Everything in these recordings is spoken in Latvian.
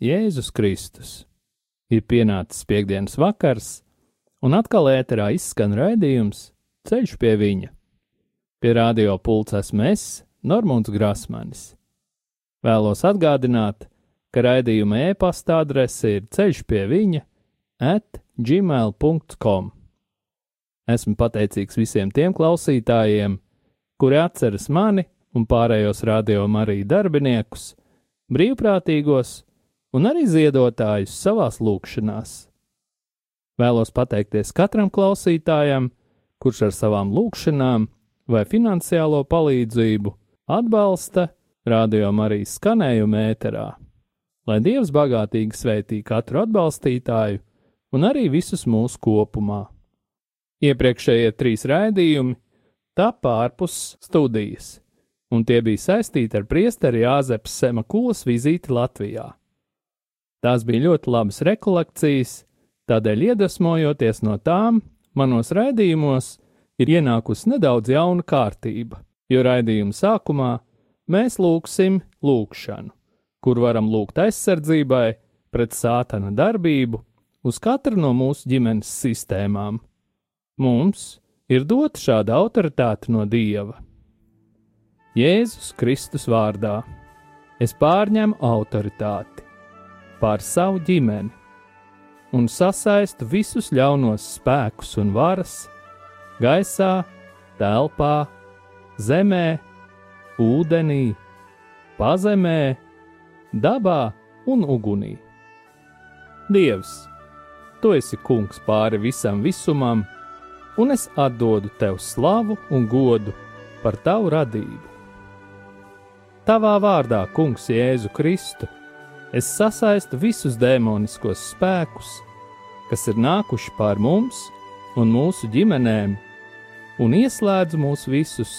Jēzus Kristus, ir pienācis piekdienas vakars, un atkal ēterā izskan raidījums Ceļš pie viņa. Pie radio pults esmu es, Normons Grasmanis. Vēlos atgādināt, ka raidījuma e-pasta adrese ir ceļš pie viņa at gmail.com. Esmu pateicīgs visiem tiem klausītājiem, kuri atceras mani un pārējos radio Mariju darbiniekus brīvprātīgos un arī ziedotājus savās lūkšanās. Vēlos pateikties katram klausītājam, kurš ar savām lūkšanām vai finansiālo palīdzību atbalsta rādījumu arī skanējumu ēterā. Lai Dievs bagātīgi sveitī katru atbalstītāju un arī visus mūsu kopumā. Iepriekšējie trīs raidījumi tapā ārpus studijas un tie bija saistīti ar priesteri Jāzepa Semakulas vizīti Latvijā. Tās bija ļoti labas rekolekcijas, tādēļ iedvesmojoties no tām, manos raidījumos ir ienākusi nedaudz jauna kārtība, jo raidījuma sākumā mēs lūgsim lūgšanu, kur varam lūgt aizsardzībai pret sātana darbību uz katru no mūsu ģimenes sistēmām. Mums ir dota šāda autoritāte no Dieva. Jēzus Kristus vārdā es pārņemu autoritāti pār savu ģimeni un sasaistu visus ļaunos spēkus un varas gaisā, telpā, zemē, ūdenī, pazemē, dabā un ugunī. Dievs, tu esi kungs pāri visam visumam, un es atdodu tev slavu un godu par tavu radību. Tavā vārdā, Kungs, Jēzu Kristu, es sasaistu visus demoniskos spēkus, kas ir nākuši pār mums un mūsu ģimenēm, un ieslēdzu mūs visus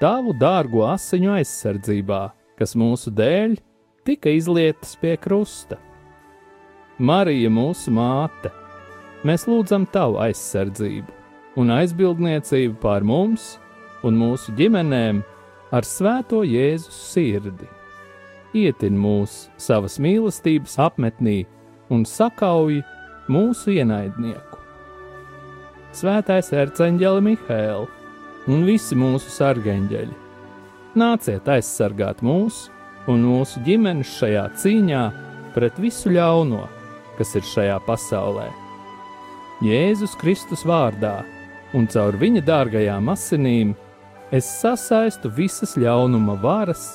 tavu dārgo asiņu aizsardzībā, kas mūsu dēļ tika izlietas pie krusta. Marija, mūsu māte, mēs lūdzam tavu aizsardzību un aizbildniecību pār mums un mūsu ģimenēm ar svēto Jēzus sirdi. Ietin mūs savas mīlestības apmetnī un sakauj mūsu ienaidnieku. Svētais erceņģeli Mihēl un visi mūsu sargeņģeļi, nāciet aizsargāt mūs un mūsu ģimenes šajā cīņā pret visu ļauno, kas ir šajā pasaulē. Jēzus Kristus vārdā un caur viņa dārgajām asinīm es sasaistu visas ļaunuma varas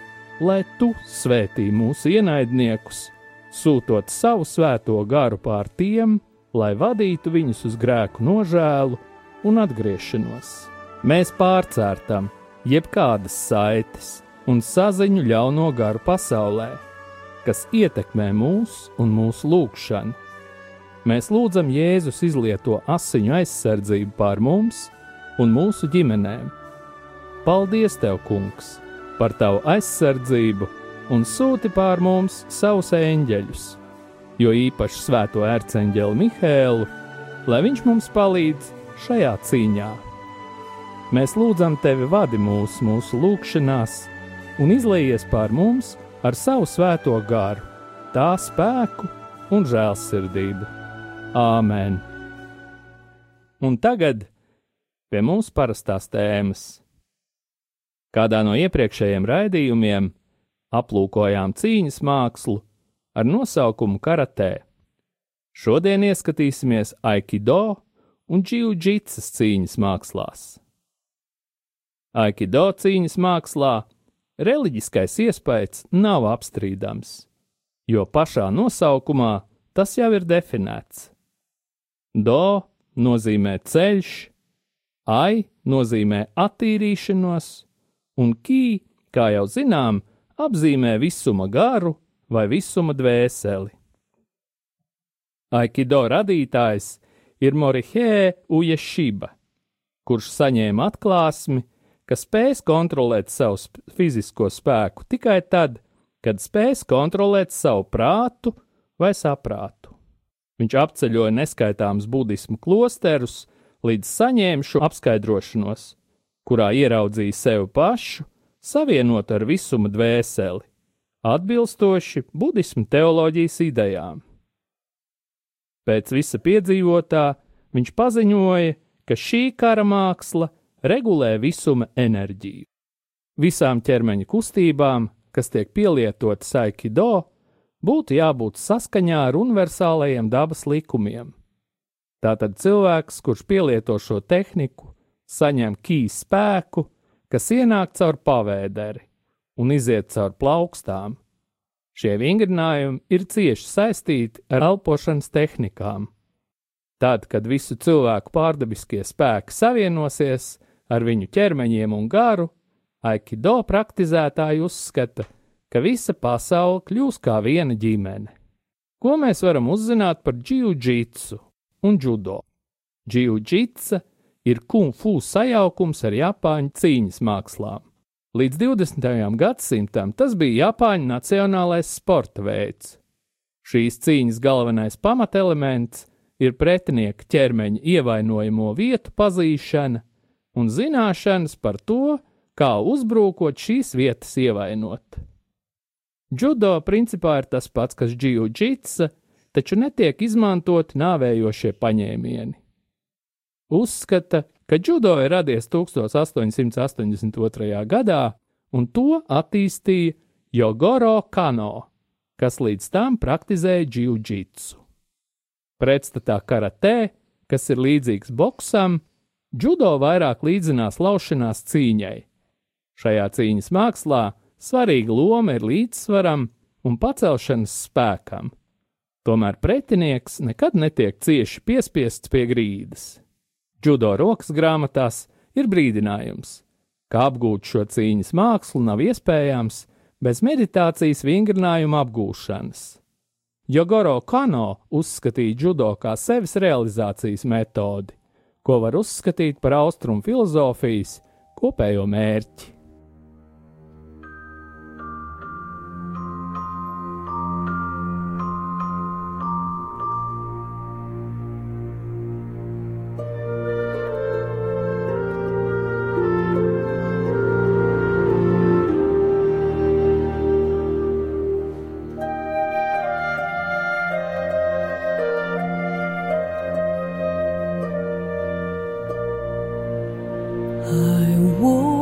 lai tu svētī mūsu ienaidniekus, sūtot savu svēto garu pār tiem, lai vadītu viņus uz grēku nožēlu un atgriešanos. Mēs pārcērtam jebkādas saites un saziņu ļauno garu pasaulē, kas ietekmē mūs un mūsu lūgšanu Mēs lūdzam Jēzus izlieto asiņu aizsardzību pār mums un mūsu ģimenēm. Paldies, Tev, Kungs, par Tavu aizsardzību un sūti pār mums savus eņģeļus, jo īpaši svēto ērceņģeli Mihēlu, lai viņš mums palīdz šajā cīņā. Mēs lūdzam tevi vadi mūsu, mūsu lūgšanās un izlījies pār mums ar savu svēto garu, tā spēku un žēlsirdību. Āmen! Un tagad pie mums parastās tēmas. Kādā no iepriekšējiem raidījumiem aplūkojām cīņas mākslu ar nosaukumu karatē. Šodien ieskatīsimies Aikido un Džiudžitsas cīņas mākslās. Aikido cīņas mākslā reliģiskais iespējas nav apstrīdams, jo pašā nosaukumā tas jau ir definēts. Do nozīmē ceļš, ai nozīmē attīrīšanos, un kī, kā jau zinām, apzīmē visuma garu vai visuma dvēseli. Aikido radītājs ir Morihē Ujeshiba, kurš saņēma atklāsmi, ka spēs kontrolēt savu fizisko spēku tikai tad, kad spēs kontrolēt savu prātu vai saprātu. Viņš apceļoja neskaitāmus budismu klosterus, līdz saņēma šo apskaidrošanos, kurā ieraudzīja sevi pašu, savienot ar visuma dvēseli, atbilstoši budismu teoloģijas idejām. Pēc visa piedzīvotā viņš paziņoja, ka šī kara māksla regulē visuma enerģiju. Visām ķermeņa kustībām, kas tiek pielietotas aikido, būtu jābūt saskaņā ar universālajiem dabas likumiem. Tātad cilvēks, kurš pielieto šo tehniku, saņem kīs spēku, kas ienāk caur pavēderi un iziet caur plaukstām. Šie vingrinājumi ir cieši saistīti ar elpošanas tehnikām. Tad, kad visu cilvēku pārdabiskie spēki savienosies ar viņu ķermeņiem un garu, Aikido praktizētāji uzskata, ka visa pasaule kļūs kā viena ģimene. Ko mēs varam uzzināt par jiu-jitsu un judo? Jiu-jitsa ir kung fu sajaukums ar japāņu cīņas mākslām. Līdz 20. gadsimtam tas bija Japāņu nacionālais sporta veids. Šīs cīņas galvenais pamatelements ir pretinieka ķermeņa ievainojamo vietu pazīšana un zināšanas par to, kā uzbrukot šīs vietas ievainot. Judo principā ir tas pats, kas jiu-jitsa, taču netiek izmantoti nāvējošie paņēmieni. Uzskata, ka judo ir radies 1882. gadā, un to attīstīja Jogoro Kano, kas līdz tam praktizēja jiu-jitsu. Pretstatā karatē, kas ir līdzīgs boksam, judo vairāk līdzinās laušanās cīņai. Šajā cīņas mākslā svarīga loma ir līdzsvaram un pacelšanas spēkam. Tomēr pretinieks nekad netiek cieši piespiests pie grīdas. Judo rokas grāmatās ir brīdinājums, ka apgūt šo cīņas mākslu nav iespējams bez meditācijas vingrinājuma apgūšanas. Jogoro Kano uzskatīja judo kā sevis realizācijas metodi, ko var uzskatīt par austrumu filozofijas kopējo mērķi. 爱我。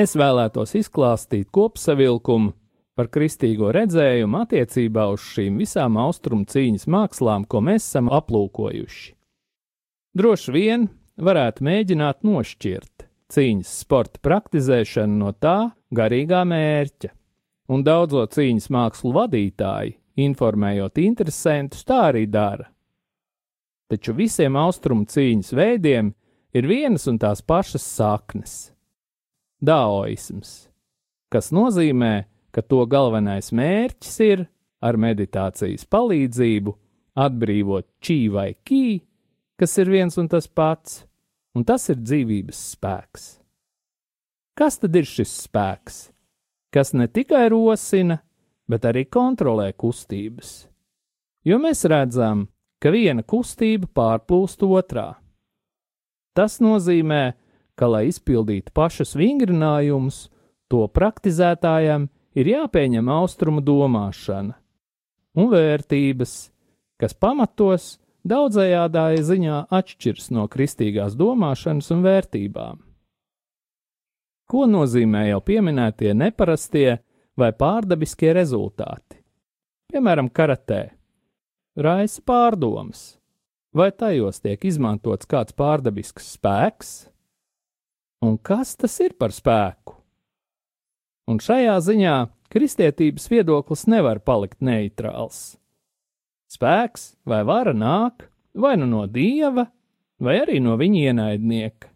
Es vēlētos izklāstīt kopsavilkumu par kristīgo redzējumu attiecībā uz šīm visām austrumu cīņas mākslām, ko mēs esam aplūkojuši. Droši vien varētu mēģināt nošķirt cīņas sporta praktizēšanu no tā garīgā mērķa, un daudzo cīņas mākslu vadītāji, informējot interesantus, tā arī dara. Taču visiem austrumu cīņas veidiem ir vienas un tās pašas saknes - daoisms, kas nozīmē, ka to galvenais mērķis ir ar meditācijas palīdzību atbrīvot čī vai kī, kas ir viens un tas pats, un tas ir dzīvības spēks. Kas tad ir šis spēks, kas ne tikai rosina, bet arī kontrolē kustības? Jo mēs redzam, ka viena kustība pārplūst otrā. Tas nozīmē, ka, lai izpildītu pašus vingrinājumus, to praktizētājam ir jāpieņem austrumu domāšana un vērtības, kas pamatos daudzējādā ziņā atšķiras no kristīgās domāšanas un vērtībām. Ko nozīmē jau pieminētie neparastie vai pārdabiskie rezultāti? Piemēram, karatē. Raisa pārdomas, vai tajos tiek izmantots kāds pārdabisks spēks? Un kas tas ir par spēku? un šajā ziņā kristietības viedoklis nevar palikt neitrāls. Spēks vai vara nāk vai nu no dieva, vai arī no viņa ienaidnieka.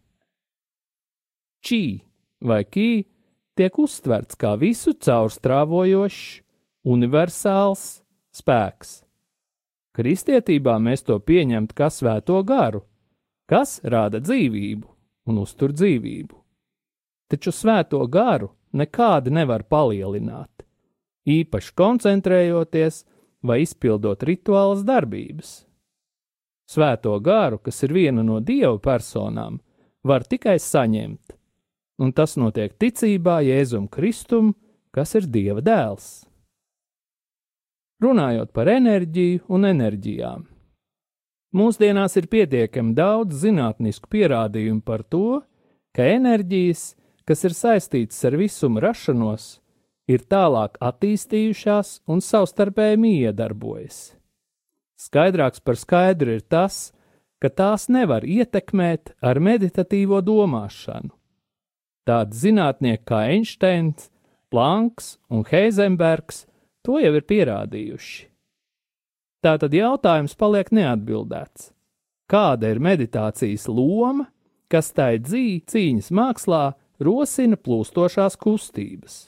Čī vai kī tiek uztverts kā visu caurstrāvojošs, universāls spēks. Kristietībā mēs to pieņemt kā svēto garu, kas rāda dzīvību un uztur dzīvību. Taču svēto garu nekādi nevar palielināt, īpaši koncentrējoties vai izpildot rituālas darbības. Svēto gāru, kas ir viena no dieva personām, var tikai saņemt, un tas notiek ticībā Jēzum Kristum, kas ir Dieva dēls. Runājot par enerģiju un enerģijām. Mūsdienās ir pietiekami daudz zinātnisku pierādījumu par to, ka enerģijas kas ir saistītas ar visuma rašanos, ir tālāk attīstījušās un savstarpēji iedarbojas. Skaidrāks par skaidru ir tas, ka tās nevar ietekmēt ar meditatīvo domāšanu. Tādi zinātnieki kā Einsteins, Planks un Heizenbergs to jau ir pierādījuši. Tātad jautājums paliek neatbildēts. Kāda ir meditācijas loma, kas tai dzīve cīņas mākslā rosina plūstošās kustības.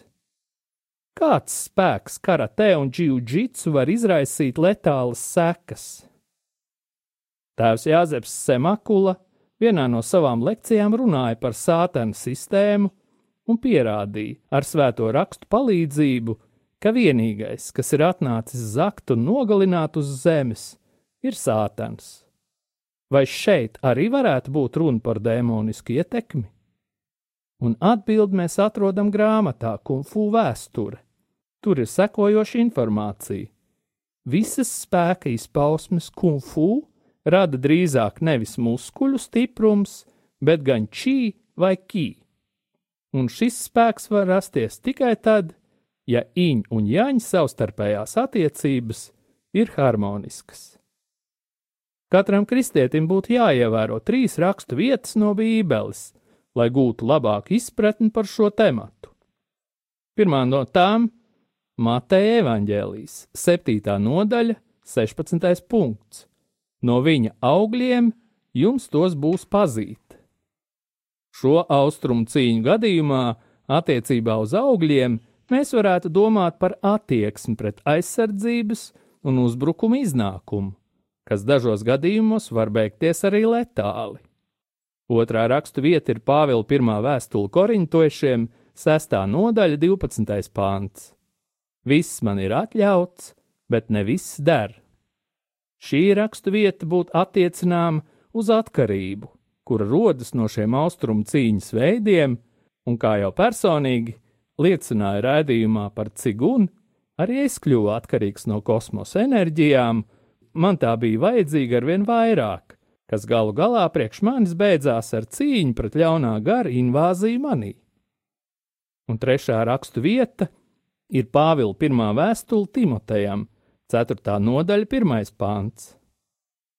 Kāds spēks karatē un džiudžitsu var izraisīt letālas sekas? Tēvs Jāzeps Semakula vienā no savām lekcijām runāja par sātana sistēmu un pierādīja ar svēto rakstu palīdzību, ka vienīgais, kas ir atnācis zakt un nogalināt uz zemes, ir sātans. Vai šeit arī varētu būt runa par dēmonisku ietekmi? un atbildi mēs atrodam grāmatā Kung Fu vēsture. Tur ir sekojoša informācija. Visas spēka izpausmes Kung Fu rada drīzāk nevis muskuļu stiprums, bet gan čī vai kī. Un šis spēks var rasties tikai tad, ja iņa un jaņa savstarpējās attiecības ir harmoniskas. Katram kristietim būtu jāievēro trīs rakstu vietas no Bībeles, lai gūtu labāku izpratni par šo tematu. Pirmā no tām - Mateja evaņģēlijas, 7. nodaļa, 16. punkts. No viņa augļiem jums tos būs pazīt. Šo austrumu cīņu gadījumā attiecībā uz augļiem mēs varētu domāt par attieksmi pret aizsardzības un uzbrukuma iznākumu, kas dažos gadījumos var beigties arī letāli. Otrā rakstu vieta ir Pāvila pirmā vēstule korintošiem, 6. nodaļa, 12. pāns. Viss man ir atļauts, bet ne viss der. Šī rakstu vieta būtu attiecināma uz atkarību, kura rodas no šiem austrumu cīņas veidiem, un kā jau personīgi liecināja rādījumā par cigunu, arī es kļuvu atkarīgs no kosmosa enerģijām, man tā bija vajadzīga arvien vairāk, kas galu galā priekš manis beidzās ar cīņu pret ļaunā gara invāziju manī. Un trešā rakstu vieta ir Pāvila pirmā vēstule Timotejam, 4. nodaļa, 1. pāns.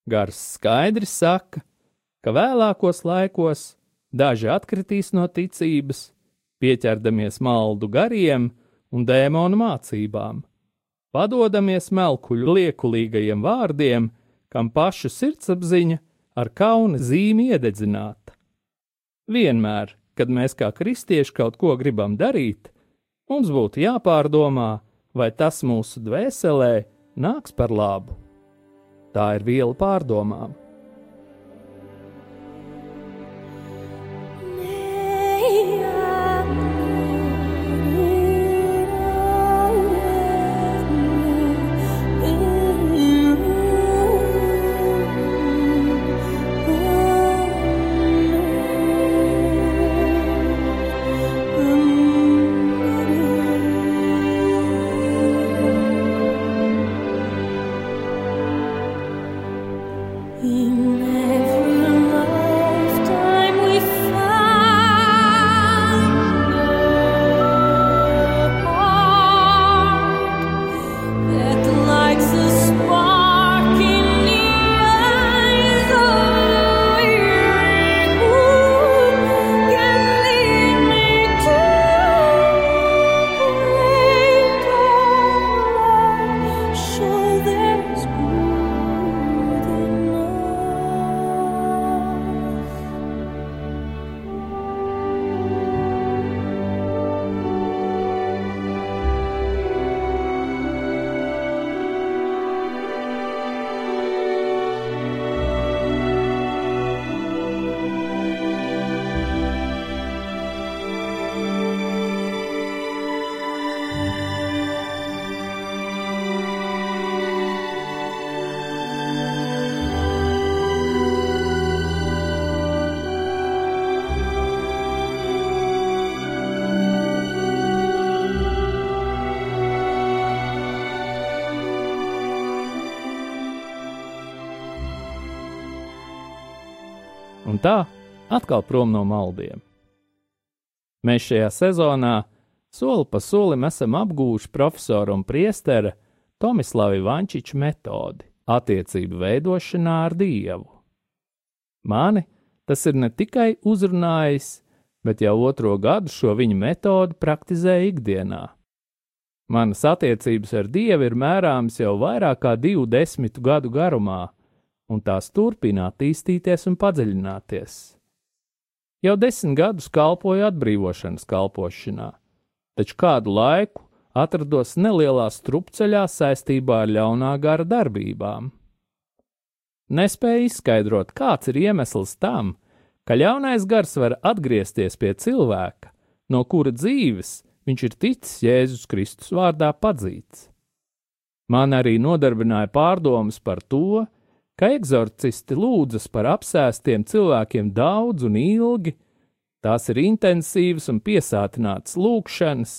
Gars skaidri saka, ka vēlākos laikos daži atkritīs no ticības, pieķerdamies maldu gariem un dēmonu mācībām, padodamies melkuļu liekulīgajiem vārdiem, kam pašu sirdsapziņa ar kauna zīmi iededzināta. Vienmēr, kad mēs kā kristieši kaut ko gribam darīt, mums būtu jāpārdomā, vai tas mūsu dvēselē nāks par labu. Tā ir viela pārdomām. Un tā atkal prom no maldiem. Mēs šajā sezonā soli pa solim esam apgūši profesoru un priestera Tomislavu Vančiču metodi attiecību veidošanā ar Dievu. Mani tas ir ne tikai uzrunājis, bet jau otro gadu šo viņa metodi praktizēju ikdienā. Manas attiecības ar Dievu ir mērāmas jau vairāk kā divu desmitu gadu garumā, un tās turpina attīstīties un padziļināties. Jau desmit gadus kalpoju atbrīvošanas kalpošanā, taču kādu laiku atrados nelielā strupceļā saistībā ar ļaunā gara darbībām. Nespēju izskaidrot, kāds ir iemesls tam, ka ļaunais gars var atgriezties pie cilvēka, no kura dzīves viņš ir ticis Jēzus Kristus vārdā padzīts. Man arī nodarbināja pārdomas par to, ka eksorcisti lūdzas par apsēstiem cilvēkiem daudz un ilgi, tās ir intensīvas un piesātinātas lūkšanas,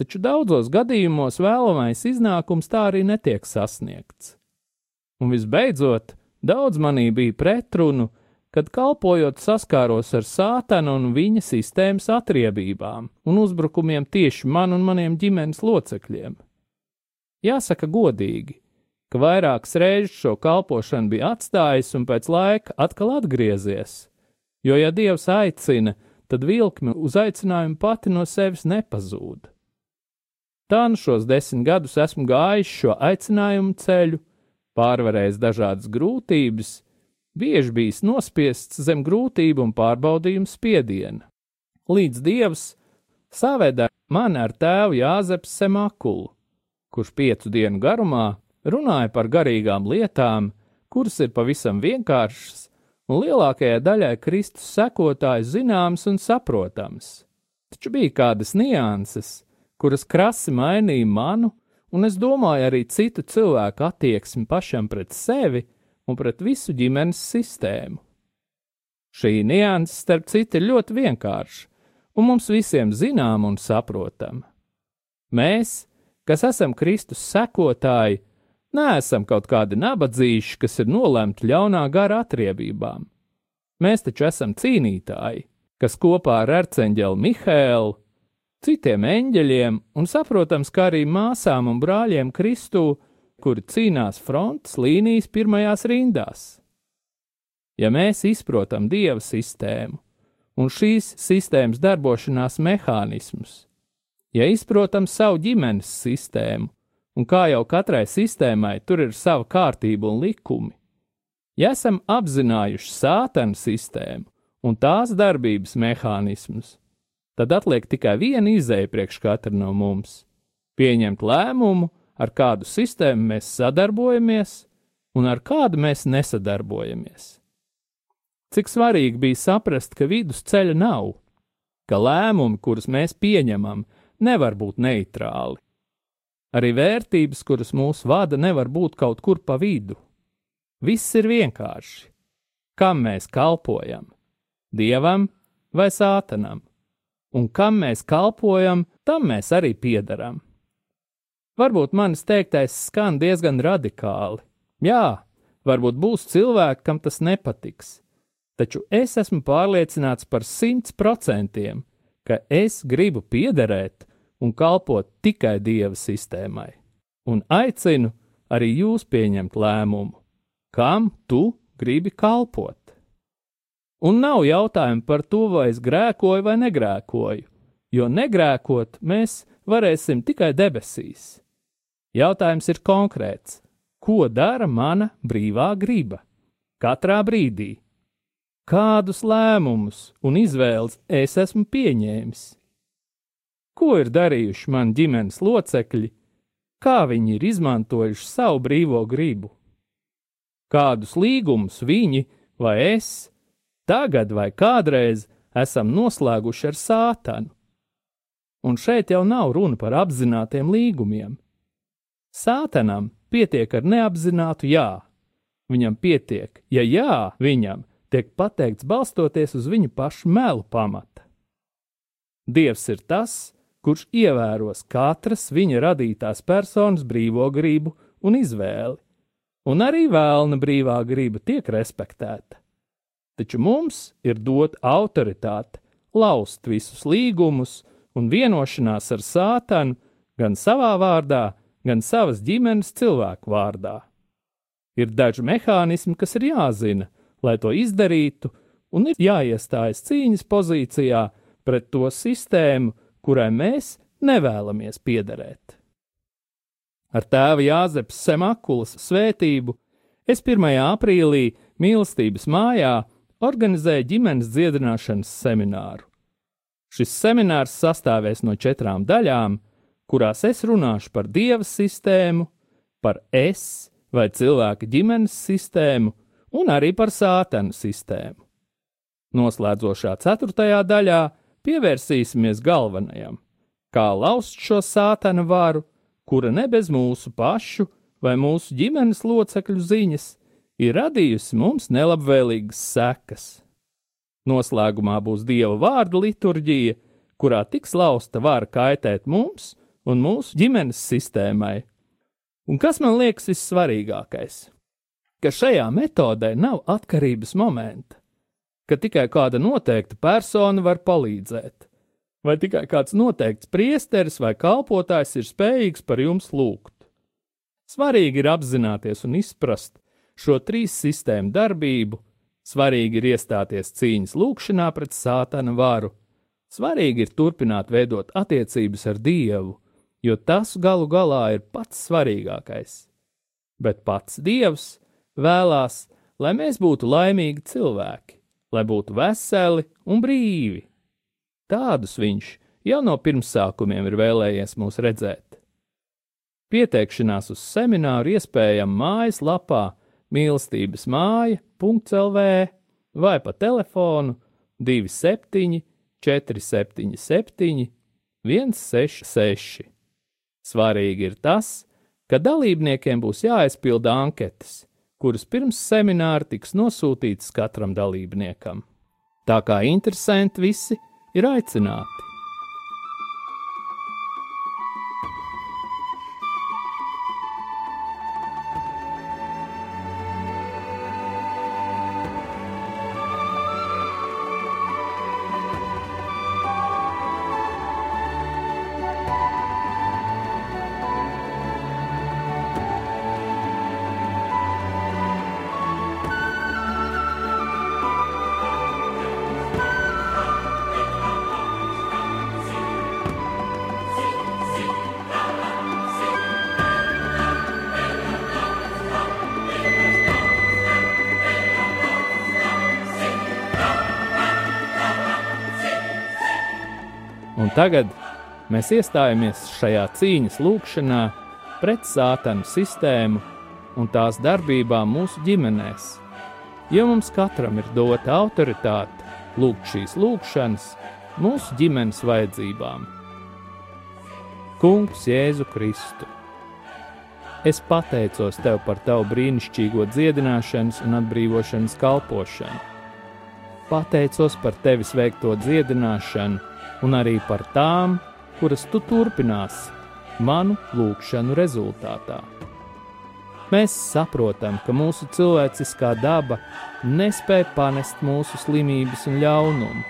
taču daudzos gadījumos vēlamais iznākums tā arī netiek sasniegts. Un visbeidzot, daudz manī bija pretrunu, kad kalpojot saskāros ar sātanu un viņa sistēmas atriebībām un uzbrukumiem tieši man un maniem ģimenes locekļiem. Jāsaka godīgi, ka vairākas reizes šo kalpošanu bija atstājis un pēc laika atkal atgriezies. Jo, ja Dievs aicina, tad vilkme uz aicinājumu pati no sevis nepazūd. Tā nu šos desmit gadus esmu gājis šo aicinājumu ceļu, pārvarējis dažādas grūtības, bieži bijis nospiests zem grūtību un pārbaudījumu spiediena. Līdz Dievs saveda mani ar tēvu Jāzeps Semakulu, kurš piecu dienu garumā runāja par garīgām lietām, kuras ir pavisam vienkāršas un lielākajai daļai Kristus sekotāju zināmas un saprotamas. Taču bija kādas nianses, kuras krasi mainīja manu, un es domāju arī citu cilvēku attieksmi pašam pret sevi un pret visu ģimenes sistēmu. Šī nianses, starp citu, ir ļoti vienkārša un mums visiem zināma un saprotama. Mēs, kas esam Kristus sekotāji, Neesam kaut kādi nabadzīši, kas ir nolemti ļaunā gara atriebībām. Mēs taču esam cīnītāji, kas kopā ar arcēnģeli Mihēlu, citiem eņģeļiem un, saprotams, kā arī māsām un brāļiem Kristū, kuri cīnās frontes līnijas pirmajās rindās. Ja mēs izprotam dieva sistēmu un šīs sistēmas darbošanās mehānismus, ja izprotam savu ģimenes sistēmu, un kā jau katrai sistēmai tur ir sava kārtība un likumi, ja esam apzinājuši sātana sistēmu un tās darbības mehānismus, tad atliek tikai viena izēja priekš katra no mums - pieņemt lēmumu, ar kādu sistēmu mēs sadarbojamies un ar kādu mēs nesadarbojamies. Cik svarīgi bija saprast, ka vidusceļa nav, ka lēmumi, kurus mēs pieņemam, nevar būt neitrāli. Arī vērtības, kuras mūs vada, nevar būt kaut kur pa vidu. Viss ir vienkārši. Kam mēs kalpojam? Dievam vai sātanam? Un kam mēs kalpojam, tam mēs arī piedaram. Varbūt manis teiktais skan diezgan radikāli. Jā, varbūt būs cilvēki, kam tas nepatiks, taču es esmu pārliecināts par simts procentiem, ka es gribu piederēt un kalpot tikai dieva sistēmai. Un aicinu arī jūs pieņemt lēmumu, kam tu gribi kalpot. Un nav jautājumu par to, vai es grēkoju vai negrēkoju, jo negrēkot mēs varēsim tikai debesīs. Jautājums ir konkrēts: ko dara mana brīvā griba? Katrā brīdī. Kādus lēmumus un izvēles es esmu pieņēmis? Ko ir darījuši mani ģimenes locekļi, kā viņi ir izmantojuši savu brīvo gribu. Kādus līgumus viņi vai es tagad vai kādreiz esam noslēguši ar sātanu. Un šeit jau nav runa par apzinātiem līgumiem. Sātanam pietiek ar neapzinātu jā. Viņam pietiek, ja jā viņam tiek pateikts balstoties uz viņa pašu melu pamata. Dievs ir tas, kurš ievēros katras viņa radītās personas brīvo gribu un izvēli, un arī vēlna brīvā griba tiek respektēta. Taču mums ir dot autoritāte laust visus līgumus un vienošanās ar sātanu gan savā vārdā, gan savas ģimenes cilvēku vārdā. Ir daži mehānismi, kas ir jāzina, lai to izdarītu, un ir jāiestājas cīņas pozīcijā pret to sistēmu, kurai mēs nevēlamies piederēt. Ar tēva Jāzepa Semakulas svētību es 1. aprīlī mīlestības mājā organizēju ģimenes dziedināšanas semināru. Šis seminārs sastāvēs no četrām daļām, kurās es runāšu par dieva sistēmu, par es vai cilvēka ģimenes sistēmu un arī par sātanu sistēmu. Noslēdzošā ceturtajā daļā pievērsīsimies galvenajam - kā laust šo sātana varu, kura ne bez mūsu pašu vai mūsu ģimenes locekļu ziņas ir radījusi mums nelabvēlīgas sekas. Noslēgumā būs dieva vārda liturģija, kurā tiks lausta vara kaitēt mums un mūsu ģimenes sistēmai. Un kas man liekas vissvarīgākais? Ka šajā metodē nav atkarības momenta ka tikai kāda noteikta persona var palīdzēt, vai tikai kāds noteikts priesteris vai kalpotājs ir spējīgs par jums lūgt. Svarīgi ir apzināties un izprast šo trīs sistēmu darbību, svarīgi ir iestāties cīņas lūkšanā pret sātana varu, svarīgi ir turpināt veidot attiecības ar Dievu, jo tas galu galā ir pats svarīgākais. Bet pats Dievs vēlās, lai mēs būtu laimīgi cilvēki lai būtu veseli un brīvi. Tādus viņš jau no pirmsākumiem ir vēlējies mūs redzēt. Pieteikšanās uz semināru iespējama mājaslapā mīlestības māja.lv vai pa telefonu 27 477 166. Svarīgi ir tas, ka dalībniekiem būs jāaizpilda anketas, kuras pirms semināra tiks nosūtītas katram dalībniekam. Tā kā interesanti visi ir aicināti. Tagad mēs iestājamies šajā cīņas lūkšanā pret sātanu sistēmu un tās darbībām mūsu ģimenēs. Jo mums katram ir dota autoritāte lūgt šīs lūkšanas mūsu ģimenes vajadzībām. Kungs, Jēzu Kristu! Es pateicos Tev par Tavu brīnišķīgo dziedināšanas un atbrīvošanas kalpošanu. Pateicos par Tevis veikto dziedināšanu un arī par tām, kuras Tu turpināsi manu lūgšanu rezultātā. Mēs saprotam, ka mūsu cilvēciskā daba nespēja panest mūsu slimības un ļaunumu.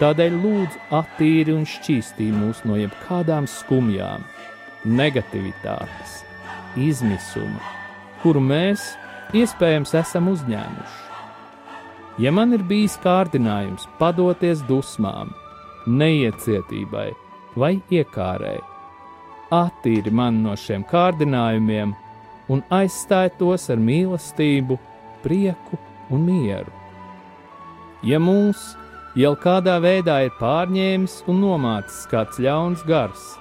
Tādēļ lūdzu attīri un šķīstī mūs no jebkādām skumjām, negativitātes izmisuma, kuru mēs iespējams esam uzņēmuši. Ja man ir bijis kārdinājums padoties dusmām, neiecietībai vai iekārai, attīri man no šiem kārdinājumiem un aizstāj tos ar mīlestību, prieku un mieru. Ja mūs jau kādā veidā ir pārņēmis un nomācis kāds ļauns gars,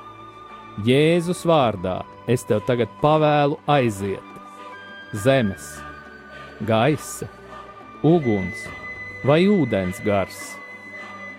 Jēzus vārdā es tev tagad pavēlu aiziet. Zemes, gaisa, uguns vai ūdens gars,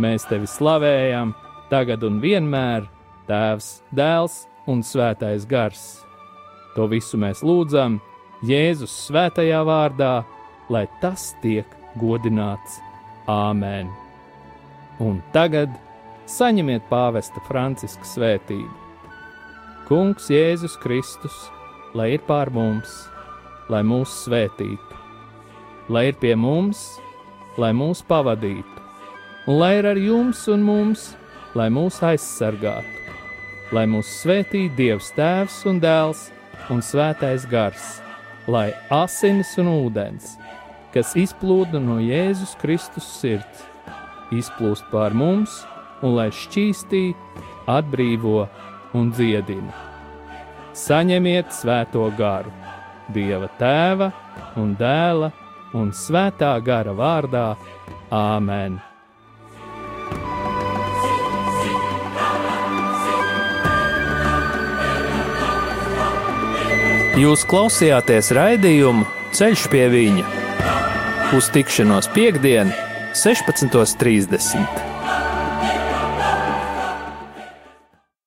Mēs tevi slavējam, tagad un vienmēr, Tēvs, Dēls un Svētais Gars. To visu mēs lūdzam Jēzus svētajā vārdā, lai tas tiek godināts. Āmen! Un tagad saņemiet pāvesta Franciska svētību. Kungs Jēzus Kristus, lai ir pār mums, lai mūs svētītu, lai ir pie mums, lai mūs pavadītu, lai ir ar jums un mums, lai mūs aizsargātu, lai mūs svētītu Dievs Tēvs un Dēls un Svētais Gars, lai asinis un ūdens, kas izplūda no Jēzus Kristus sirds, izplūst pār mums un lai šķīstī, atbrīvo un dziedina. Saņemiet svēto garu, Dieva tēva un dēla un svētā gara vārdā Āmen! Jūs klausījāties raidījumu Ceļš pie viņa uz tikšanos piekdien, 16.30.